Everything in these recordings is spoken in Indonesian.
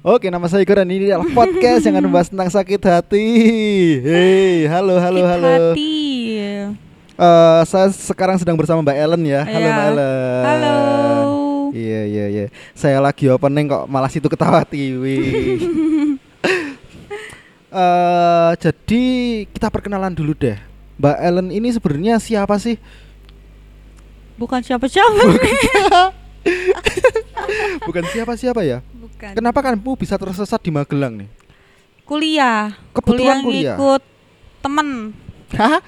Oke, nama saya Igor dan ini adalah podcast yang akan membahas tentang sakit hati. Hei, halo, halo, Sakit halo. hati. Eh, saya sekarang sedang bersama Mbak Ellen ya. Halo, Iya. Mbak Ellen. Halo. Iya, iya, iya. Saya lagi opening kok malah situ ketawa tiwi. Eh, jadi kita perkenalan dulu deh. Mbak Ellen ini sebenarnya siapa sih? Bukan siapa-siapa. Bukan siapa-siapa ya. Bukan. Kenapa kamu bisa tersesat di Magelang nih? Kuliah. Kebetulan kuliah. ngikut temen. Hah?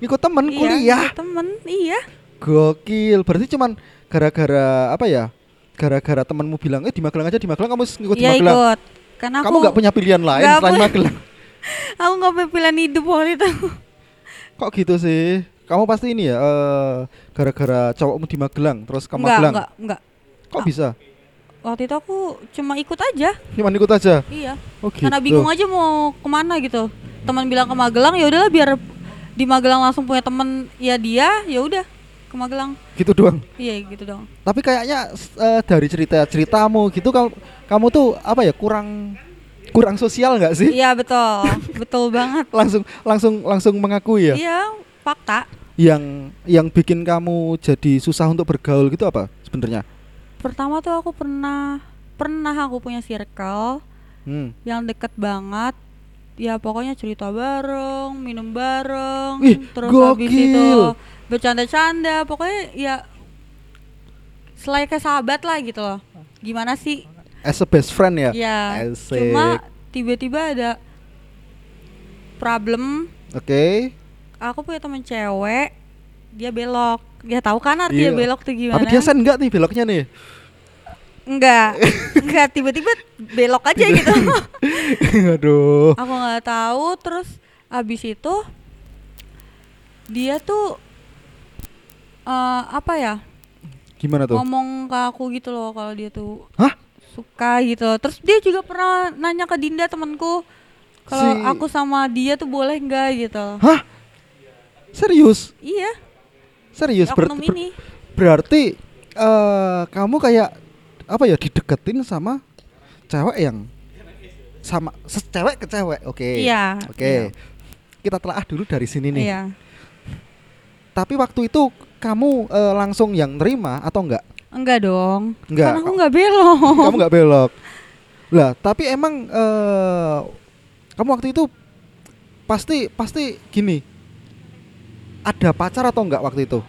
Ikut temen Iya, kuliah? ngikut temen. Iya. Gokil. Berarti cuman gara-gara apa ya? Gara-gara temanmu bilang, "Eh di Magelang aja, di Magelang kamu ngikut di Iya Magelang." ikut. Karena Kamu nggak punya pilihan lain selain. Magelang. aku nggak punya pilihan hidup waktu itu. Kok gitu sih? Kamu pasti ini ya eh, gara-gara cowokmu di Magelang terus ke Enggak, Magelang. enggak, enggak. Kok Ah. bisa? Waktu itu aku cuma ikut aja. Cuman ikut aja. Iya. Oh gitu. Karena bingung aja mau ke mana gitu. Teman bilang ke Magelang, ya udahlah biar di Magelang langsung punya temen ya dia, ya udah ke Magelang. Gitu doang. Iya gitu dong. Tapi kayaknya eh, dari cerita-ceritamu gitu kamu kamu tuh apa ya kurang kurang sosial nggak sih? Iya betul, betul banget. Langsung langsung langsung mengakui ya. Iya, fakta. Yang yang bikin kamu jadi susah untuk bergaul gitu apa sebenarnya? Pertama tuh aku pernah pernah aku punya circle Hmm. yang deket banget. Ya pokoknya cerita bareng, minum bareng, Ih, terus habis itu bercanda-canda. Pokoknya ya selain kayak sahabat lah gitu loh. Gimana sih? As a best friend ya. Ya, Asik. cuma tiba-tiba ada problem. Oke. Aku punya temen cewek, dia belok. Dia tahu kan artinya Iya. belok tuh gimana? Tapi dia sen enggak nih beloknya nih? Enggak, enggak tiba-tiba belok aja gitu. Aduh. aku nggak tahu. Terus abis itu dia tuh eh, apa ya Gimana tuh? ngomong ke aku gitu loh kalau dia tuh Hah? suka gitu. Terus dia juga pernah nanya ke Dinda temanku kalau Si- aku sama dia tuh boleh nggak gitu. Hah? Serius? Iya, Serius berarti ini. berarti eh kamu kayak apa ya dideketin sama cewek yang sama cewek ke cewek. Oke. Iya. Oke. Kita telah dulu dari sini nih. Iya. Tapi waktu itu kamu eh, langsung yang nerima atau enggak? Enggak dong. Enggak. Kan aku nggak belok. kamu nggak belok. Lah, tapi emang eh kamu waktu itu pasti pasti gini. Ada pacar atau enggak waktu itu?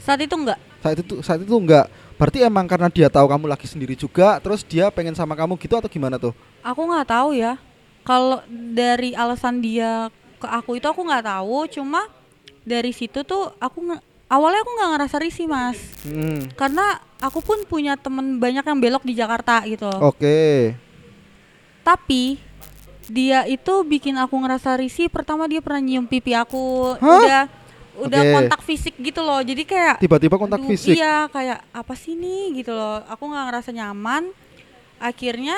Saat itu enggak. Saat itu saat itu enggak. Berarti emang karena dia tahu kamu lagi sendiri juga, terus dia pengen sama kamu gitu atau gimana tuh? Aku nggak tahu ya. Kalau dari alasan dia ke aku itu aku nggak tahu. Cuma dari situ tuh aku nge- awalnya aku nggak ngerasa risih mas. Hmm. Karena aku pun punya temen banyak yang belok di Jakarta gitu. Oke. Tapi dia itu bikin aku ngerasa risih. Pertama dia pernah nyium pipi aku. Hah? Udah udah Oke. kontak fisik gitu loh. Jadi kayak Tiba-tiba kontak Aduh, fisik. Iya, kayak apa sih nih gitu loh. Aku nggak ngerasa nyaman. Akhirnya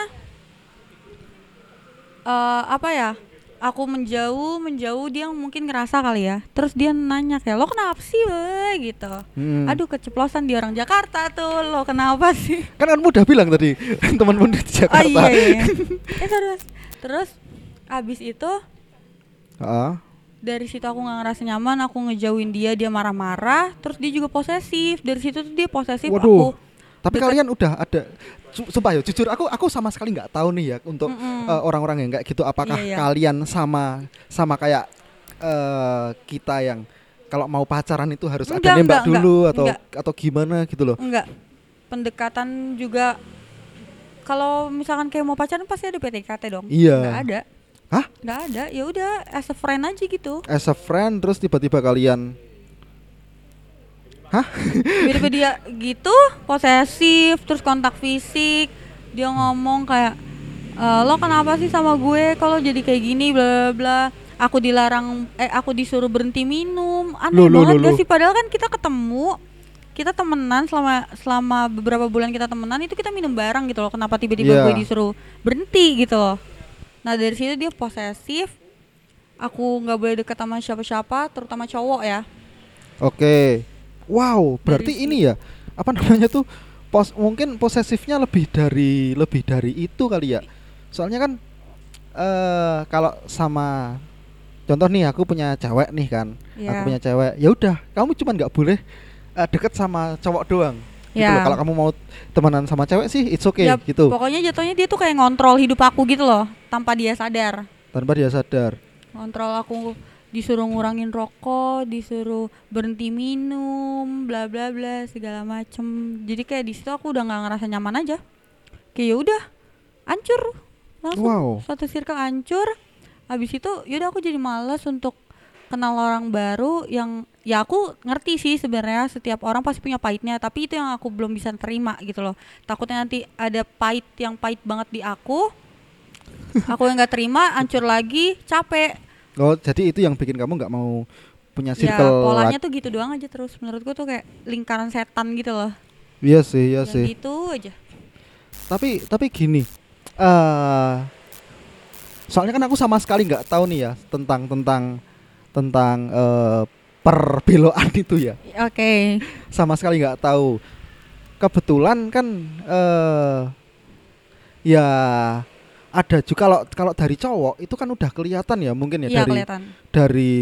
eh apa ya? Aku menjauh, menjauh dia mungkin ngerasa kali ya. Terus dia nanya kayak lo kenapa sih, we? gitu. Hmm. Aduh keceplosan di orang Jakarta tuh. Lo kenapa sih? Kan kan udah bilang tadi temanmu di Jakarta. Oh iya, iya. Eh, terus terus abis itu Ah. Dari situ aku nggak ngerasa nyaman, aku ngejauhin dia, dia marah-marah, terus dia juga posesif. Dari situ tuh dia posesif Waduh. aku. Tapi Deket- kalian udah ada su- sumpah ya jujur aku aku sama sekali nggak tahu nih ya untuk eh, orang-orang yang kayak gitu apakah Iya, iya. kalian sama sama kayak eh, kita yang kalau mau pacaran itu harus ada Enggak, nembak enggak, dulu enggak, atau enggak. atau gimana gitu loh. Enggak. Pendekatan juga kalau misalkan kayak mau pacaran pasti ada PTKT dong. Iya. Enggak ada. Hah? Enggak ada. Ya udah as a friend aja gitu. As a friend terus tiba-tiba kalian Tiba-tiba dia gitu, posesif, terus kontak fisik. Dia ngomong kayak "E, lo kenapa sih sama gue kalau jadi kayak gini bla bla bla. Aku dilarang eh aku disuruh berhenti minum. Aneh Loh, banget loh, gak loh. sih padahal kan kita ketemu kita temenan selama selama beberapa bulan kita temenan itu kita minum bareng gitu loh kenapa tiba-tiba Iya. gue disuruh berhenti gitu loh nah dari situ dia posesif. Aku nggak boleh deket sama siapa-siapa terutama cowok ya. Oke. Wow, berarti Dari ini ya apa namanya tuh pos mungkin posesifnya lebih dari lebih dari itu kali ya. Soalnya kan eh kalau sama contoh nih aku punya cewek nih kan. Aku Iya. punya cewek. Ya udah kamu cuman nggak boleh eh, deket sama cowok doang gitu Ya. loh. kalau kamu mau temenan sama cewek sih it's okay Ya, gitu Pokoknya jatuhnya dia tuh kayak ngontrol hidup aku gitu loh, tanpa dia sadar. tanpa dia sadar Ngontrol aku disuruh ngurangin rokok, disuruh berhenti minum, bla bla bla segala macem. Jadi kayak di situ aku udah nggak ngerasa nyaman aja. Kayak ya udah, hancur langsung. wow Suatu circle hancur. Habis itu yaudah aku jadi males untuk kenal orang baru yang ya aku ngerti sih sebenarnya setiap orang pasti punya pahitnya tapi itu yang aku belum bisa terima gitu loh. Takutnya nanti ada pahit yang pahit banget di aku aku yang nggak terima hancur lagi capek. Oh jadi itu yang bikin kamu nggak mau punya ya circle polanya lagi. tuh gitu doang aja terus. Menurutku tuh kayak lingkaran setan gitu loh. Iya sih iya yang sih. gitu aja. Tapi tapi gini eh soalnya kan aku sama sekali nggak tahu nih ya tentang tentang tentang eh, perbeloan itu ya? Oke. Sama sekali nggak tahu. Kebetulan kan eh ya ada juga kalau kalau dari cowok itu kan udah kelihatan ya mungkin ya iya dari kelihatan. dari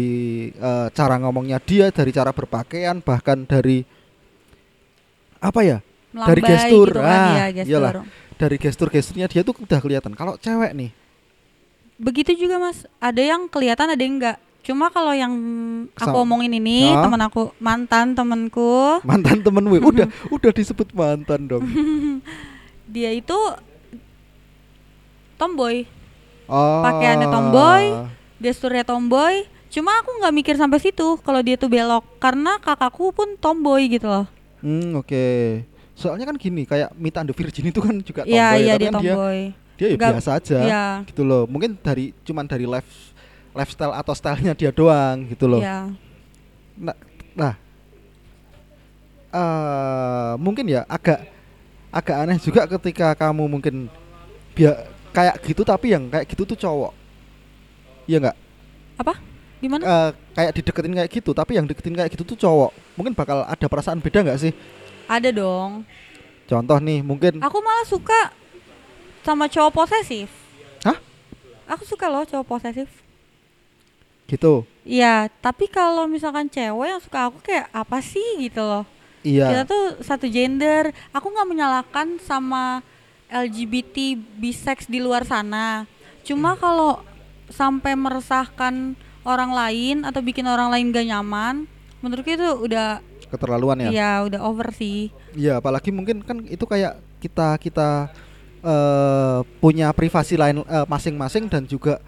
eh, cara ngomongnya dia dari cara berpakaian bahkan dari apa ya? Dari Melambai gestur, gitu kan, ah, iya, gestur. iyalah. dari gestur-gesturnya dia tuh udah kelihatan. Kalau cewek nih? Begitu juga mas, ada yang kelihatan ada yang enggak. Cuma kalau yang aku Kesal- omongin ini Hah? teman aku mantan temenku, mantan temen gue udah udah disebut mantan dong dia itu tomboy, oh Pakaiannya tomboy. gesturnya tomboy. Cuma aku nggak mikir sampai situ kalau dia tuh belok karena kakakku pun tomboy gitu loh. hmm oke soalnya kan gini kayak Mita and the Virgin itu kan juga tomboy Iya iya tapi dia kan dia tomboy. dia ya Nggak- biasa aja Iya gitu loh mungkin dari cuman dari life lifestyle atau stylenya dia doang gitu loh iya. nah, nah eh mungkin ya agak agak aneh juga ketika kamu mungkin biar kayak gitu tapi yang kayak gitu tuh cowok iya nggak Gimana? Eh, kayak dideketin kayak gitu tapi yang deketin kayak gitu tuh cowok mungkin bakal ada perasaan beda nggak sih Ada dong. contoh nih mungkin Aku malah suka sama cowok posesif. Hah? Aku suka loh cowok posesif. Gitu Iya, tapi kalau misalkan cewek yang suka aku kayak apa sih gitu loh. Kita iya tuh satu gender. Aku nggak menyalahkan sama LGBT bisex di luar sana. Cuma kalau sampai meresahkan orang lain atau bikin orang lain gak nyaman, menurutku itu udah keterlaluan ya ya udah over sih. Iya, apalagi mungkin kan itu kayak kita kita eh punya privasi lain eh, masing-masing dan juga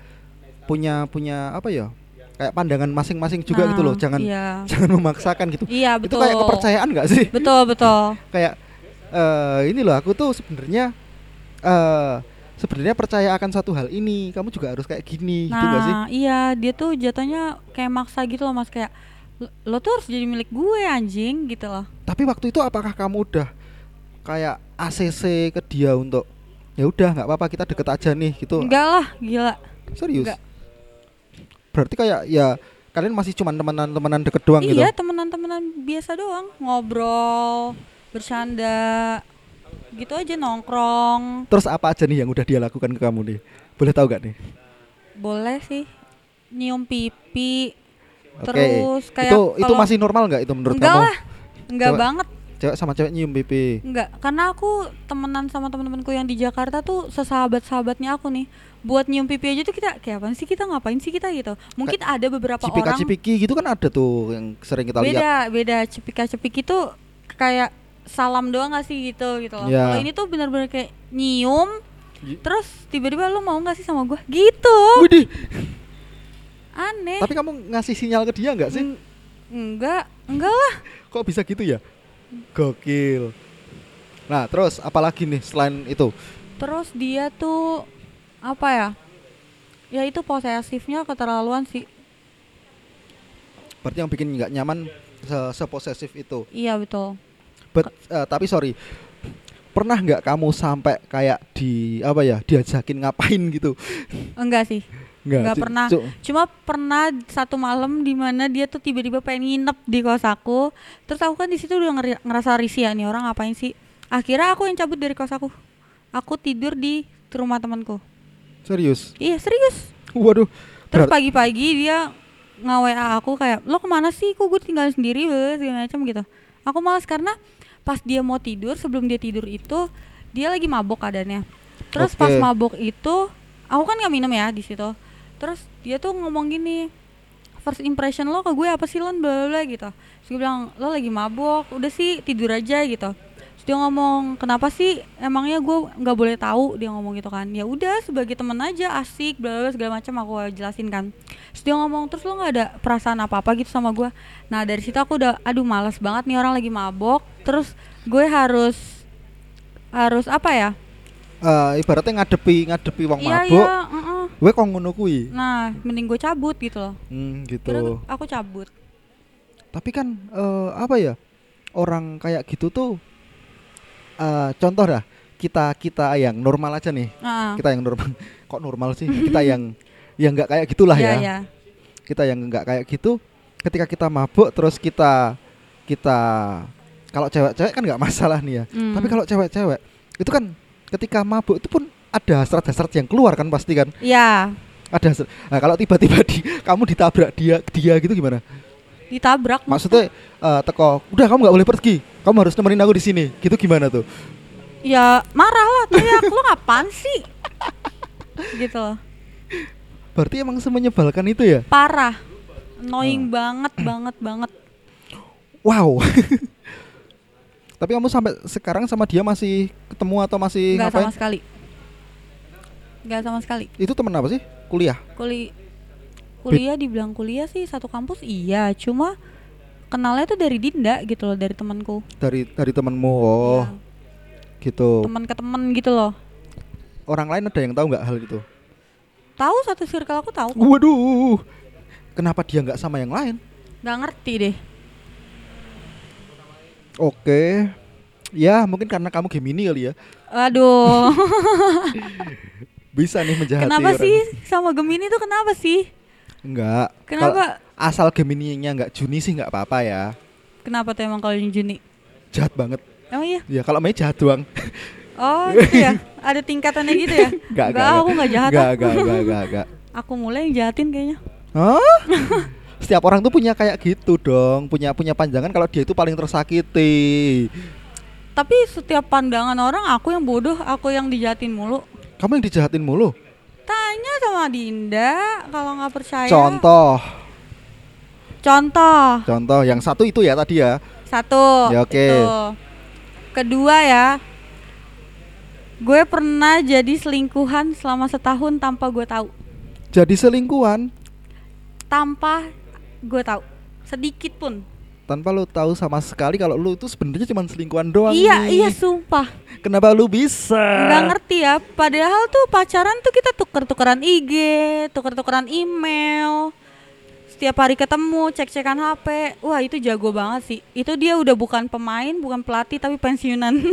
punya punya apa ya? Kayak pandangan masing-masing juga gitu loh. Nah, Jangan Iya. jangan memaksakan gitu. Iya Itu betul. kayak kepercayaan nggak sih? Betul betul. kayak eh ini loh aku tuh sebenarnya eh sebenarnya percaya akan satu hal ini. Kamu juga harus kayak gini gitu nggak sih? Nah, iya dia tuh jatuhnya kayak maksa gitu loh Mas kayak "Lo- lo tuh harus jadi milik gue anjing gitu loh. Tapi waktu itu apakah kamu udah kayak ACC ke dia untuk ya udah nggak apa-apa kita deket aja nih gitu. Enggak lah, gila. Serius? Enggak. Berarti kayak ya kalian masih cuman temenan-temenan deket doang gitu. iya, temenan-temenan biasa doang, ngobrol, bercanda. Gitu aja nongkrong. Terus apa aja nih yang udah dia lakukan ke kamu nih? Boleh tahu gak nih? Boleh sih. Nyium pipi. Oke. Terus kayak itu itu masih normal nggak itu menurut Enggak kamu? lah. Enggak Coba- banget. Cewek sama cewek nyium pipi. Enggak, karena aku temenan sama teman-temanku yang di Jakarta tuh sesahabat-sahabatnya aku nih. Buat nyium pipi aja tuh kita kayak apa sih kita ngapain sih kita gitu. Mungkin ada beberapa Cipika orang cipiki gitu kan ada tuh yang sering kita lihat. beda, beda cipika cipiki tuh kayak salam doang gak sih gitu gitu loh. Ya. Kalau ini tuh benar-benar kayak nyium Y- terus tiba-tiba lu mau gak sih sama gua Gitu. Widih, Aneh. tapi kamu ngasih sinyal ke dia nggak sih? Eng- enggak, enggak lah. Kok bisa gitu ya? Gokil. Nah, terus apalagi nih selain itu? Terus dia tuh apa ya? Ya itu posesifnya keterlaluan sih. Berarti yang bikin nggak nyaman se seposesif itu. Iya betul. But, eh, tapi sorry, pernah nggak kamu sampai kayak di apa ya diajakin ngapain gitu? Enggak sih. Nggak, Nggak Ci- pernah. Cuma pernah satu malam di mana dia tuh tiba-tiba pengen nginep di kos aku. Terus aku kan di situ udah ngeri- ngerasa risih ya nih orang ngapain sih akhirnya aku yang cabut dari kos aku aku tidur di rumah temanku Serius. iya serius. Waduh. terus pagi-pagi dia nge WA aku kayak lo ke mana sih? Kok gue tinggal sendiri? Segala macam gitu. Aku males karena pas dia mau tidur sebelum dia tidur itu dia lagi mabok keadaannya. Terus pas Oke. mabok itu aku kan nggak minum ya di situ. Terus dia tuh ngomong gini first impression lo ke gue apa sih lon? Bla bla bla gitu. Terus gue bilang lo lagi mabok udah sih tidur aja gitu terus dia ngomong kenapa sih emangnya gue nggak boleh tahu dia ngomong gitu kan ya udah sebagai temen aja asik bla bla segala macam aku jelasin kan terus dia ngomong terus lo nggak ada perasaan apa apa gitu sama gue nah dari situ aku udah aduh malas banget nih orang lagi mabok terus gue harus harus apa ya Eh, ibaratnya ngadepi ngadepi wong iya mabuk. iya mm-mm. Gue kok ngono kuwi. nah mending gue cabut gitu loh Hmm, Kira gitu. aku cabut Tapi kan eh, apa ya? Orang kayak gitu tuh eh contoh dah kita kita yang normal aja nih. Ah, Kita yang normal. Kok normal sih? Kita yang yang nggak kayak gitulah iya, ya. iya. Kita yang nggak kayak gitu ketika kita mabuk terus kita kita kalau cewek-cewek kan nggak masalah nih ya. Hmm. Tapi kalau cewek-cewek itu kan ketika mabuk itu pun ada hasrat-hasrat yang keluar kan pasti kan. Iya, Ada hasrat. Nah, kalau tiba-tiba di, kamu ditabrak dia dia gitu gimana? ditabrak Maksudnya eh, teko, udah kamu nggak boleh pergi. Kamu harus nemenin aku di sini. Gitu gimana tuh? ya marah lah teriak lu ngapain sih gitu loh Berarti emang semenyebalkan itu ya? parah annoying Hmm. banget banget banget Wow. Tapi kamu sampai sekarang sama dia masih ketemu atau masih nggak ngapain? sama sekali nggak sama sekali Itu temen apa sih? Kuliah. Kuli kuliah dibilang kuliah sih satu kampus iya cuma kenalnya tuh dari Dinda gitu loh dari temanku Dari dari temenmu. Oh, Iya, gitu. teman ke teman gitu loh Orang lain ada yang tahu nggak hal itu? tahu satu circle aku tahu. Waduh. Kenapa dia nggak sama yang lain? nggak ngerti deh Oke. Ya, mungkin karena kamu Gemini kali ya. aduh Bisa nih menjahati kenapa orang. sih sama Gemini tuh kenapa sih Enggak. kenapa asal Gemini-nya nggak Juni sih nggak apa-apa ya. kenapa tuh emang kalau Juni Jahat banget. emang iya Ya kalau Mei jahat doang. Oh gitu ya? Ada tingkatannya gitu ya? Enggak, enggak. aku nggak jahat ah. enggak, enggak, enggak, enggak. Aku mulai yang jahatin kayaknya Hah? Setiap orang tuh punya kayak gitu dong, punya punya panjangan kalau dia itu paling tersakiti. Tapi setiap pandangan orang aku yang bodoh Aku yang dijahatin mulu Kamu yang dijahatin mulu. Tanya sama Dinda Kalau nggak percaya Contoh, Contoh contoh yang satu itu ya tadi ya. Satu Ya, oke. itu. Kedua ya Gue pernah jadi selingkuhan selama setahun tanpa gue tahu Jadi selingkuhan Tanpa gue tahu Sedikit pun tanpa lu tahu sama sekali kalau lu itu sebenarnya cuma selingkuhan doang. Iya nih. iya sumpah Kenapa lu bisa? nggak ngerti ya padahal tuh pacaran tuh kita tuker-tukeran IG tuker-tukeran email setiap hari ketemu cek-cekan HP wah itu jago banget sih itu dia udah bukan pemain bukan pelatih tapi pensiunan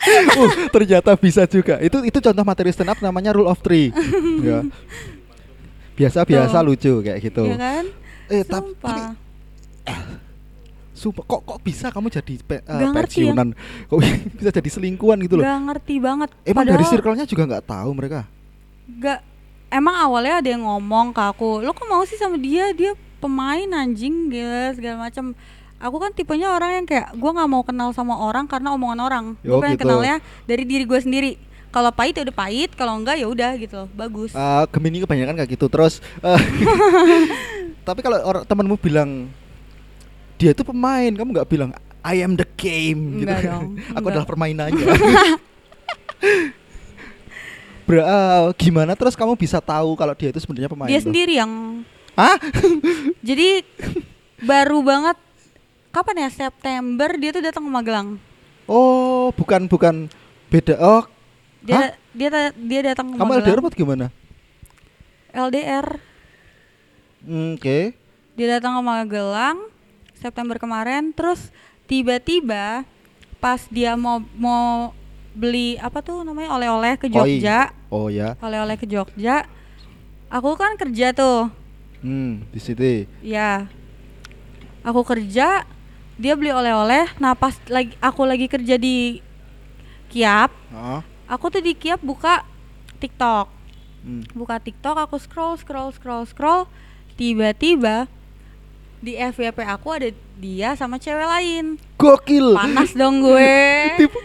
uh, ternyata bisa juga. Itu itu contoh materi stand up namanya rule of three. ya. Biasa-biasa Tuh. lucu kayak gitu. ya kan Eh tap- tapi sumpah kok kok bisa kamu jadi pe- Nggak ngerti ya. pensiunan? Kok bisa jadi selingkuhan gitu loh? nggak ngerti banget Emang dari Padahal circle-nya juga nggak tahu mereka. nggak emang awalnya ada yang ngomong ke aku lo kok mau sih sama dia dia pemain anjing gila segala macam aku kan tipenya orang yang kayak gua nggak mau kenal sama orang karena omongan orang gue pengen gitu. kenalnya dari diri gue sendiri kalau pahit ya udah pahit kalau enggak ya udah gitu loh bagus Eh, Gemini kebanyakan kayak gitu terus. eh, tapi kalau orang temanmu bilang dia itu pemain, kamu nggak bilang I am the game gitu. Dong, Aku enggak. adalah permainannya. Bra, eh, gimana terus kamu bisa tahu kalau dia itu sebenarnya pemain? dia tuh? sendiri yang Hah? jadi baru banget kapan ya September dia tuh datang ke Magelang Oh, bukan bukan beda. Oh, dia Hah? dia dia datang ke kamu Magelang LDR apa gimana? LDR Hmm, Oke. dia datang ke Magelang September kemarin terus tiba-tiba pas dia mau mau beli apa tuh namanya oleh-oleh ke Jogja Oh ya. oleh-oleh ke Jogja aku kan kerja tuh Hmm, di situ. ya aku kerja dia beli oleh-oleh nah pas lagi aku lagi kerja di Kiap Heeh. aku tuh di Kiap buka TikTok Hmm. buka TikTok aku scroll scroll scroll scroll tiba-tiba di FYP aku ada dia sama cewek lain Gokil. panas dong gue Tipe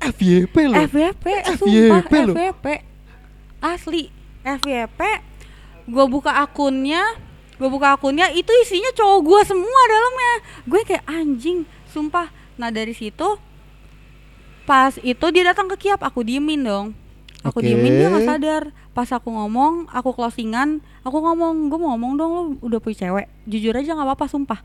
FYP loh. FYP FYP sumpah loh. FYP asli FYP gue buka akunnya gue buka akunnya itu isinya cowok gue semua dalamnya. Gue kayak anjing sumpah. Nah dari situ pas itu dia datang ke Kiap aku diemin dong. Aku Oke. diemin dia nggak sadar. Pas aku ngomong aku closingan aku ngomong gue mau ngomong dong lo udah punya cewek. Jujur aja nggak apa-apa sumpah.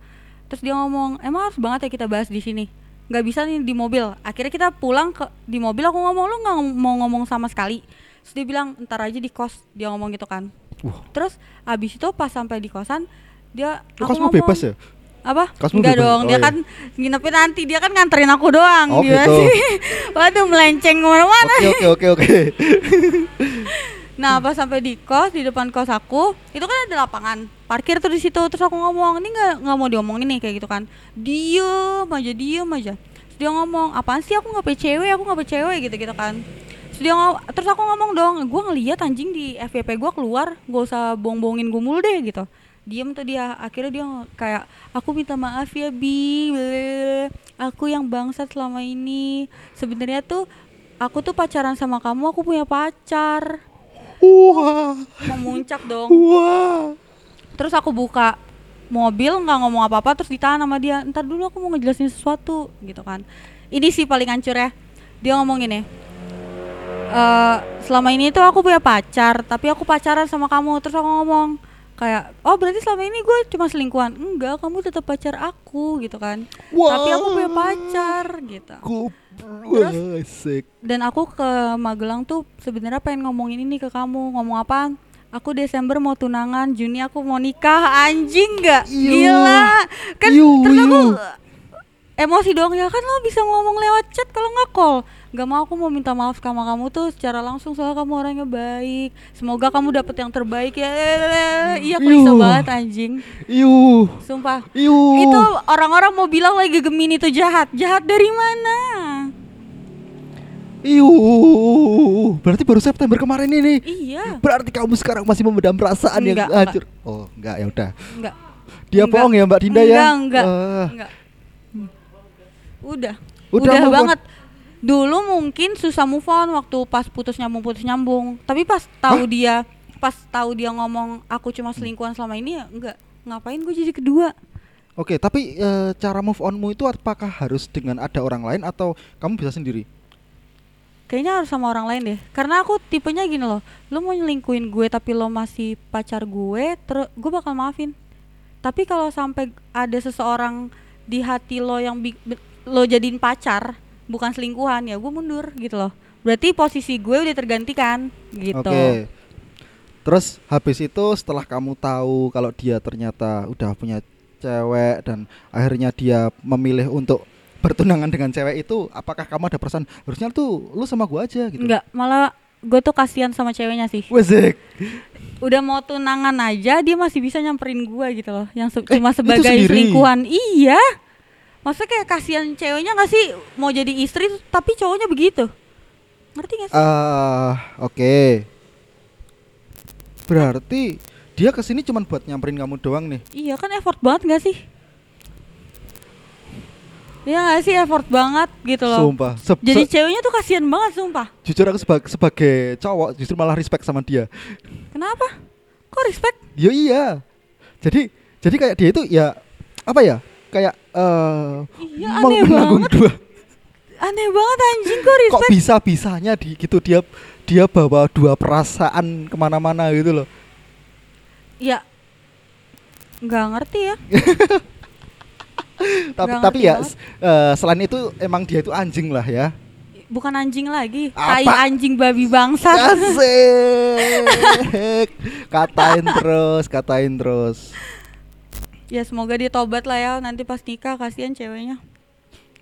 Terus dia ngomong emang harus banget ya kita bahas di sini nggak bisa nih di mobil akhirnya kita pulang ke di mobil aku ngomong lu nggak mau ngomong sama sekali terus dia bilang ntar aja di kos dia ngomong gitu kan Wah. terus abis itu pas sampai di kosan dia Lu aku ngomong, bebas ya? apa Kosmu enggak dong Oh, dia iya. kan nginepin nanti dia kan nganterin aku doang Oh, gimana gitu. sih waduh melenceng ke mana-mana Oke oke oke oke. Nah, pas sampai di kos di depan kos aku, itu kan ada lapangan parkir tuh di situ. Terus aku ngomong, ini nggak nggak mau diomongin nih kayak gitu kan. Diem aja, diem aja. Terus dia ngomong, apaan sih aku nggak cewek, aku nggak punya cewek gitu gitu kan. Terus dia ngomong, terus aku ngomong dong, gue ngeliat anjing di FYP gue keluar, gak usah bohong-bohongin gue mulu deh gitu. Diem tuh dia, akhirnya dia kayak aku minta maaf ya bi, aku yang bangsat selama ini. Sebenarnya tuh aku tuh pacaran sama kamu, aku punya pacar Wah. memuncak dong. Wah. terus aku buka mobil nggak ngomong apa-apa terus ditahan sama dia. Ntar dulu aku mau ngejelasin sesuatu gitu kan. Ini sih paling hancur ya. Dia ngomong gini "Eh, selama ini tuh aku punya pacar tapi aku pacaran sama kamu. Terus aku ngomong kayak oh berarti selama ini gue cuma selingkuhan. Enggak kamu tetap pacar aku gitu kan. Tapi aku punya pacar gitu. Terus? Asik. dan aku ke Magelang tuh sebenarnya pengen ngomongin ini ke kamu. Ngomong apa? Aku Desember mau tunangan Juni aku mau nikah. Anjing nggak? Gila. Kan terus aku. Emosi dong ya kan lo bisa ngomong lewat chat kalau nggak call nggak mau aku mau minta maaf sama kamu tuh secara langsung soalnya kamu orangnya baik semoga kamu dapet yang terbaik ya iya Iu. banget anjing Iu. sumpah Iu. itu orang-orang mau bilang lagi Gemini itu jahat jahat dari mana Iu. Berarti baru September kemarin ini. iya Berarti kamu sekarang masih memendam perasaan yang Enggak, hancur. Oh, enggak ya udah. enggak Dia Enggak. bohong ya Mbak Dinda ya? Enggak, enggak. Ah. Enggak. Udah. Udah Udah, move on. banget. Dulu mungkin susah move on waktu pas putus nyambung putus nyambung. Tapi pas tahu dia pas tahu dia ngomong aku cuma selingkuhan selama ini ya enggak. Ngapain gue jadi kedua? Oke, tapi eh, cara move onmu itu apakah harus dengan ada orang lain atau kamu bisa sendiri? Kayaknya harus sama orang lain deh. Karena aku tipenya gini loh. Lo mau nyelingkuin gue tapi lo masih pacar gue, terus gue bakal maafin. Tapi kalau sampai ada seseorang di hati lo yang lo jadiin pacar, bukan selingkuhan, ya gue mundur gitu loh. Berarti posisi gue udah tergantikan gitu. Oke. Terus habis itu setelah kamu tahu kalau dia ternyata udah punya cewek dan akhirnya dia memilih untuk bertunangan dengan cewek itu, apakah kamu ada perasaan harusnya tuh lu sama gua aja gitu? Enggak, malah gue tuh kasihan sama ceweknya sih. Wezek. Udah mau tunangan aja dia masih bisa nyamperin gue gitu loh. Yang se- Eh, cuma sebagai selingkuhan. Iya. Maksudnya kayak kasihan ceweknya gak sih mau jadi istri tapi cowoknya begitu. Ngerti gak sih? Ah, oke. Berarti dia ke sini cuma buat nyamperin kamu doang nih. Iya kan effort banget gak sih? Iya gak sih effort banget gitu loh. Sumpah. Se- Jadi ceweknya tuh kasihan banget sumpah. jujur aku sebagai, sebagai cowok justru malah respect sama dia. Kenapa? Kok respect? Yo iya. Jadi jadi kayak dia itu ya apa ya? Kayak eh Iya aneh banget. dua. Aneh banget anjing kok Kok respect. bisa bisanya di gitu dia dia bawa dua perasaan ke mana-mana gitu loh. Ya nggak ngerti ya. Tapi tapi ya eh, selain itu emang dia itu anjing lah ya. Bukan anjing lagi. Tai anjing babi bangsa. Asik. Katain terus, katain terus. Ya semoga dia tobat lah ya nanti pas nikah kasihan ceweknya.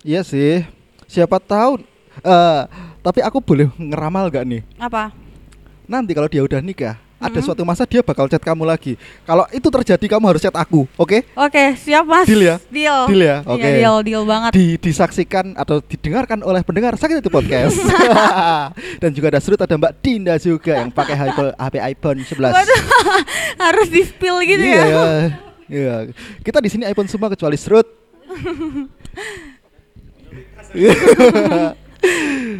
Iya sih. Siapa tahu eh tapi aku boleh ngeramal gak nih? Apa? Nanti kalau dia udah nikah, ada suatu masa dia bakal chat kamu lagi. Kalau itu terjadi kamu harus chat aku, oke? Oke, siap Mas. Deal ya? Deal. Deal ya? Iya, Oke. deal, deal banget. Di, disaksikan atau didengarkan oleh pendengar sakit itu podcast. Dan juga ada Srut ada Mbak Dinda juga yang pakai HP, HP iPhone 11. Waduh, harus di spill gitu iya, ya. ya. Iya. Kita di sini iPhone semua kecuali Srut.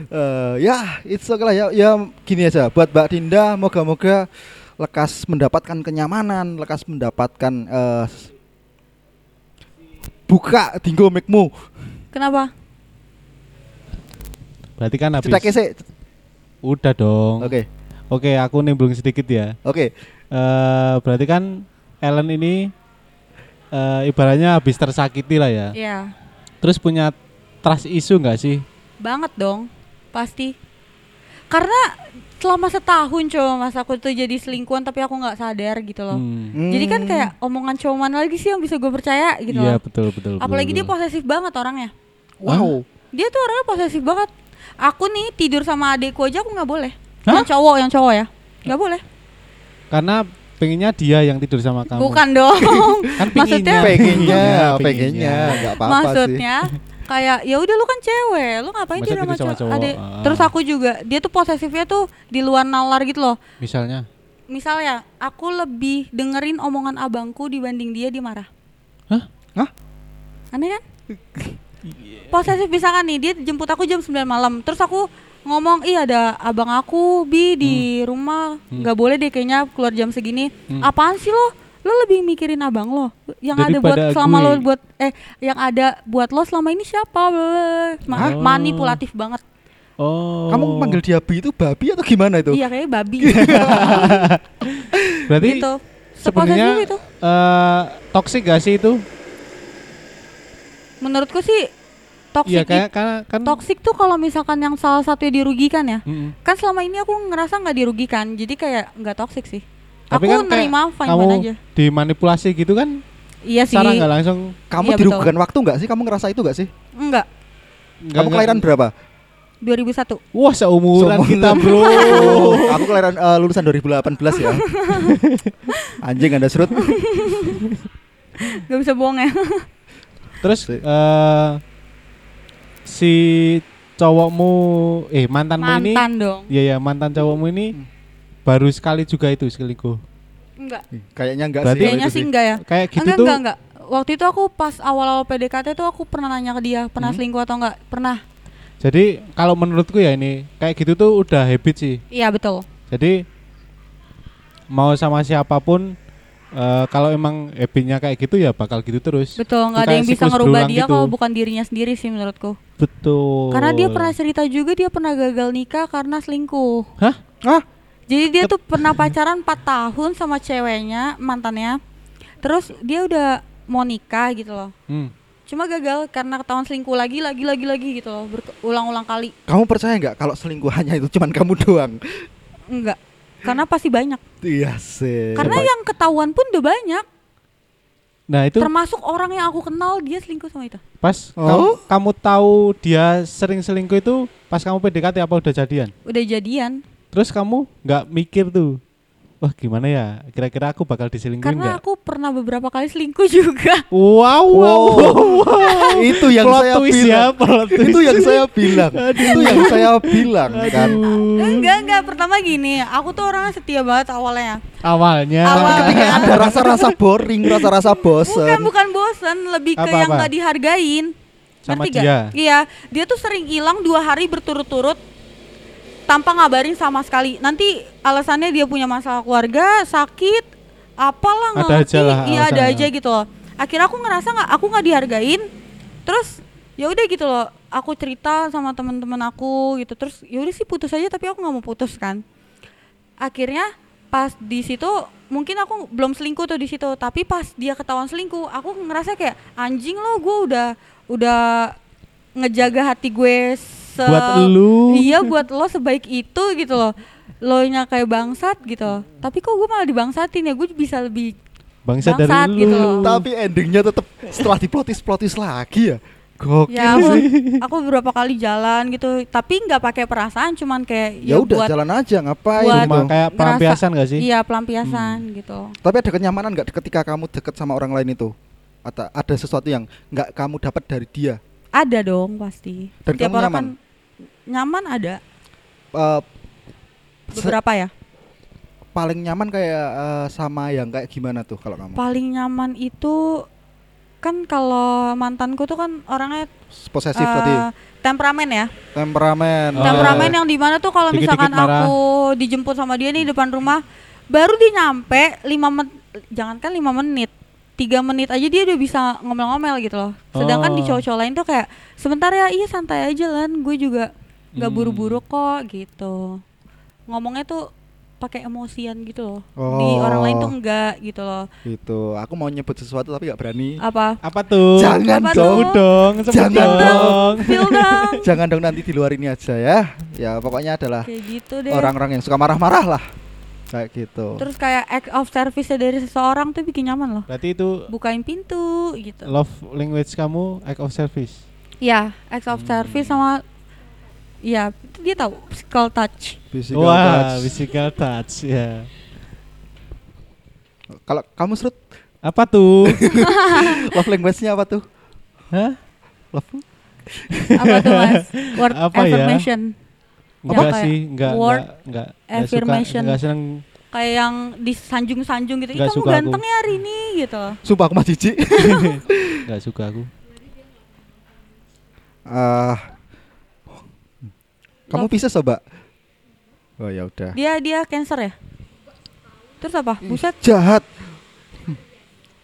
Eh, ya, it's okay lah ya. Ya gini aja buat Mbak Dinda, moga-moga lekas mendapatkan kenyamanan, lekas mendapatkan eh, buka dinggo mikmu. Kenapa? Berarti kan habis. Cetek sih. Udah dong. Oke. Oke, aku nimbrung sedikit ya. Oke. Eh berarti kan Ellen ini eh ibaratnya habis tersakiti lah ya. Iya. Terus punya trust issue nggak sih? Banget dong. Pasti. Karena selama setahun coba mas aku tuh jadi selingkuhan tapi aku nggak sadar gitu loh. Hmm. Jadi kan kayak omongan cowok mana lagi sih yang bisa gue percaya gitu Iya loh. betul betul. betul, Apalagi dia betul. posesif banget orangnya. Wow. Dia tuh orangnya posesif banget. Aku nih tidur sama adekku aja aku nggak boleh. Hah? Yang cowok, yang cowok ya. Nggak boleh. Karena pengennya dia yang tidur sama kamu. Bukan dong. Kan Maksudnya- Pengennya, Pengennya, pengennya, nggak apa-apa sih. Maksudnya kayak ya udah lu kan cewek, lu ngapain tidur sama tidur sama cowok? cowok? Adek. Ah. Terus aku juga, dia tuh posesifnya tuh di luar nalar gitu loh. Misalnya. Misalnya, aku lebih dengerin omongan abangku dibanding dia dia marah. Hah? Hah? Aneh kan? Posesif misalkan nih, dia jemput aku jam 9 malam. Terus aku ngomong, iya ada abang aku bi di rumah, Hmm. nggak boleh deh kayaknya keluar jam segini. Hmm. Apaan sih lo? Lo lebih mikirin abang lo. Yang ada buat Daripada selama gue. lo buat eh yang ada buat lo selama ini siapa? Ma- Hah? manipulatif banget. Oh. Kamu panggil dia bi itu babi atau gimana itu? Iya kayaknya babi. Berarti gitu. sebenarnya itu. eh toxic gak sih itu? Menurutku sih toxic Iya kayak kan kan toxic tuh kalau misalkan yang salah satu dirugikan ya. Mm-mm. Kan selama ini aku ngerasa nggak dirugikan, jadi kayak nggak toxic sih. Tapi aku kan nerima fine kamu aja. dimanipulasi gitu kan Iya sih. secara nggak langsung Kamu Iya, dirugikan waktu nggak sih? Kamu ngerasa itu nggak sih? Enggak. nggak- Kamu kelahiran berapa? 2001. Wah seumuran Seumuran. kita bro aku kelahiran eh, lulusan 2018 ya. Anjing Anda serut. Gak bisa bohong ya. Terus Si- eh si cowokmu eh mantanmu ini Mantan dong. Iya ya mantan cowokmu ini Hmm. baru sekali juga itu selingkuh. Enggak. Kayaknya enggak Berarti- sih. Kayaknya itu sih enggak ya. Kayak gitu enggak, tuh. enggak, enggak. Waktu itu aku pas awal-awal PDKT tuh aku pernah nanya ke dia, pernah Hmm. selingkuh atau enggak? Pernah. Jadi kalau menurutku ya ini kayak gitu tuh udah habit sih. Iya, betul. Jadi mau sama siapa pun eh, kalau emang habitnya kayak gitu ya bakal gitu terus. Betul, enggak ada yang bisa ngerubah dia gitu. kalau bukan dirinya sendiri sih menurutku. Betul. Karena dia pernah cerita juga dia pernah gagal nikah karena selingkuh. Hah? Hah? Jadi dia tuh pernah pacaran 4 tahun sama ceweknya, mantannya. Terus dia udah mau nikah gitu loh. Hmm. Cuma gagal karena ketahuan selingkuh lagi, lagi, lagi, lagi gitu loh. Berulang-ulang kali. Kamu percaya nggak kalau selingkuhannya itu cuman kamu doang? Enggak. Karena pasti banyak. Iya sih. Karena yang ketahuan pun udah banyak. Nah itu Termasuk orang yang aku kenal dia selingkuh sama itu. pas Oh. kamu, kamu tahu dia sering selingkuh itu pas kamu PDKT apa udah jadian? Udah jadian. Terus kamu nggak mikir tuh, wah gimana ya? Kira-kira aku bakal diselingkuhin Karena nggak? aku pernah beberapa kali selingkuh juga. Wow, wow, Wow. wow. itu yang Plot saya twist bilang. ya, plot twist. itu yang saya bilang. itu yang saya bilang kan. Enggak, enggak. Pertama gini, aku tuh orangnya setia banget awalnya. Awalnya. Awal. Ketika ada rasa-rasa boring, rasa-rasa Bukan, bosen. bukan bosen, lebih ke Apa-apa? yang nggak dihargain. Sama Ngerti dia? Iya, dia tuh sering hilang dua hari berturut-turut tanpa ngabarin sama sekali. Nanti alasannya dia punya masalah keluarga, sakit, apalah nggak Ada ngerti. aja lah Iya ada aja gitu loh. Akhirnya aku ngerasa nggak, aku nggak dihargain. Terus ya udah gitu loh. Aku cerita sama teman-teman aku gitu. Terus ya udah sih putus aja, tapi aku nggak mau putus kan. Akhirnya pas di situ mungkin aku belum selingkuh tuh di situ tapi pas dia ketahuan selingkuh aku ngerasa kayak anjing lo gue udah udah ngejaga hati gue se Buat lu. iya buat lo sebaik itu gitu loh lo nya kayak bangsat gitu tapi kok gue malah dibangsatin ya gue bisa lebih Bangsa dari Bangsat lu. gitu loh. Tapi endingnya tetap setelah diplotis-plotis lagi ya. Gokil ya aku, sih. aku beberapa kali jalan gitu tapi nggak pakai perasaan cuman kayak Ya udah buat jalan aja ngapain buat- Cuma kayak ngerasa- pelampiasan gak sih? iya pelampiasan gitu Tapi ada kenyamanan nggak ketika kamu deket sama orang lain itu? Atau ada sesuatu yang nggak kamu dapat dari dia? ada dong pasti Dan Setiap kamu orang nyaman? kan nyaman ada Eh, se- beberapa ya paling nyaman kayak eh, sama yang kayak gimana tuh kalau kamu? paling nyaman itu kan kalau mantanku tuh kan orangnya Posesif eh, tadi. temperamen ya Temperamen. Oh. temperamen yang di mana tuh kalau misalkan marah. aku dijemput sama dia nih depan rumah baru dia nyampe 5 menit jangankan lima menit tiga menit aja dia udah bisa ngomel-ngomel gitu loh sedangkan di Oh. cowok-cowok lain tuh kayak sebentar ya iya santai aja lan gue juga nggak Hmm. buru-buru kok gitu ngomongnya tuh pakai emosian gitu loh di Oh. orang lain tuh enggak gitu loh Gitu. Aku mau nyebut sesuatu tapi nggak berani. apa Apa tuh? Jangan Apa dong. Sebut dong, Jangan dong. dong Jangan dong nanti di luar ini aja ya. Ya pokoknya adalah kayak gitu deh orang-orang yang suka marah-marah lah. Kayak gitu. terus kayak act of service dari seseorang tuh bikin nyaman loh Berarti itu bukain pintu gitu love language kamu act of service. Ya, acts of service sama ya itu dia tahu physical touch. Physical Wah, touch. physical touch ya. Kalau kamu serut Apa tuh? love language-nya apa tuh? Hah? Love Apa tuh Mas? Word Apa ya? affirmation. Yang Enggak kayak sih, enggak word enggak enggak enggak suka, affirmation. enggak seneng Kayak yang disanjung-sanjung gitu. Ih, kamu suka aku. ganteng ya hari ini gitu. Sumpah aku mah jijik. enggak suka aku. Ah. kamu Love. Pisces coba? Oh ya udah. Dia dia cancer ya? Terus apa? Buset. Jahat.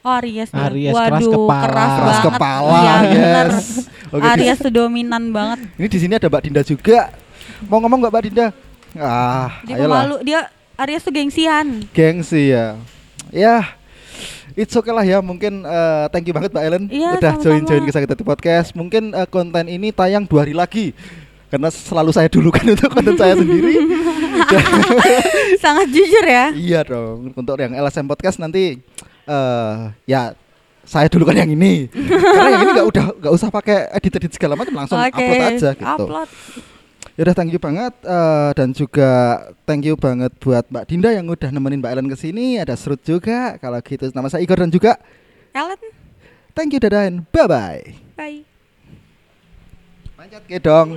Oh, Aries. Aries, keras Waduh, kepala. keras, Keras banget. kepala. Iya, bener. yes. Oke. Aries dominan banget. Ini di sini ada Mbak Dinda juga. Mau ngomong nggak Mbak Dinda? Ah, Dia ayolah. pemalu. Dia Aries tuh gengsian. Gengsi ya. Ya. It's okay lah ya. Mungkin eh, thank you banget Mbak Ellen Iya, udah join-join ke Sakit Hati Podcast. Mungkin eh, konten ini tayang dua hari lagi. Karena selalu saya dulukan untuk konten saya sendiri. Sangat jujur ya. iya dong. Untuk yang LSM Podcast nanti eh ya saya dulukan yang ini. Karena yang ini nggak udah nggak usah pakai edit-edit segala macam langsung Oke, upload aja gitu. upload. Yaudah thank you banget eh, dan juga thank you banget buat Mbak Dinda yang udah nemenin Mbak Ellen ke sini. Ada Serut juga. Kalau gitu nama saya Igor dan juga Ellen, thank you dadain. Bye bye. bye. Panjat ke dong.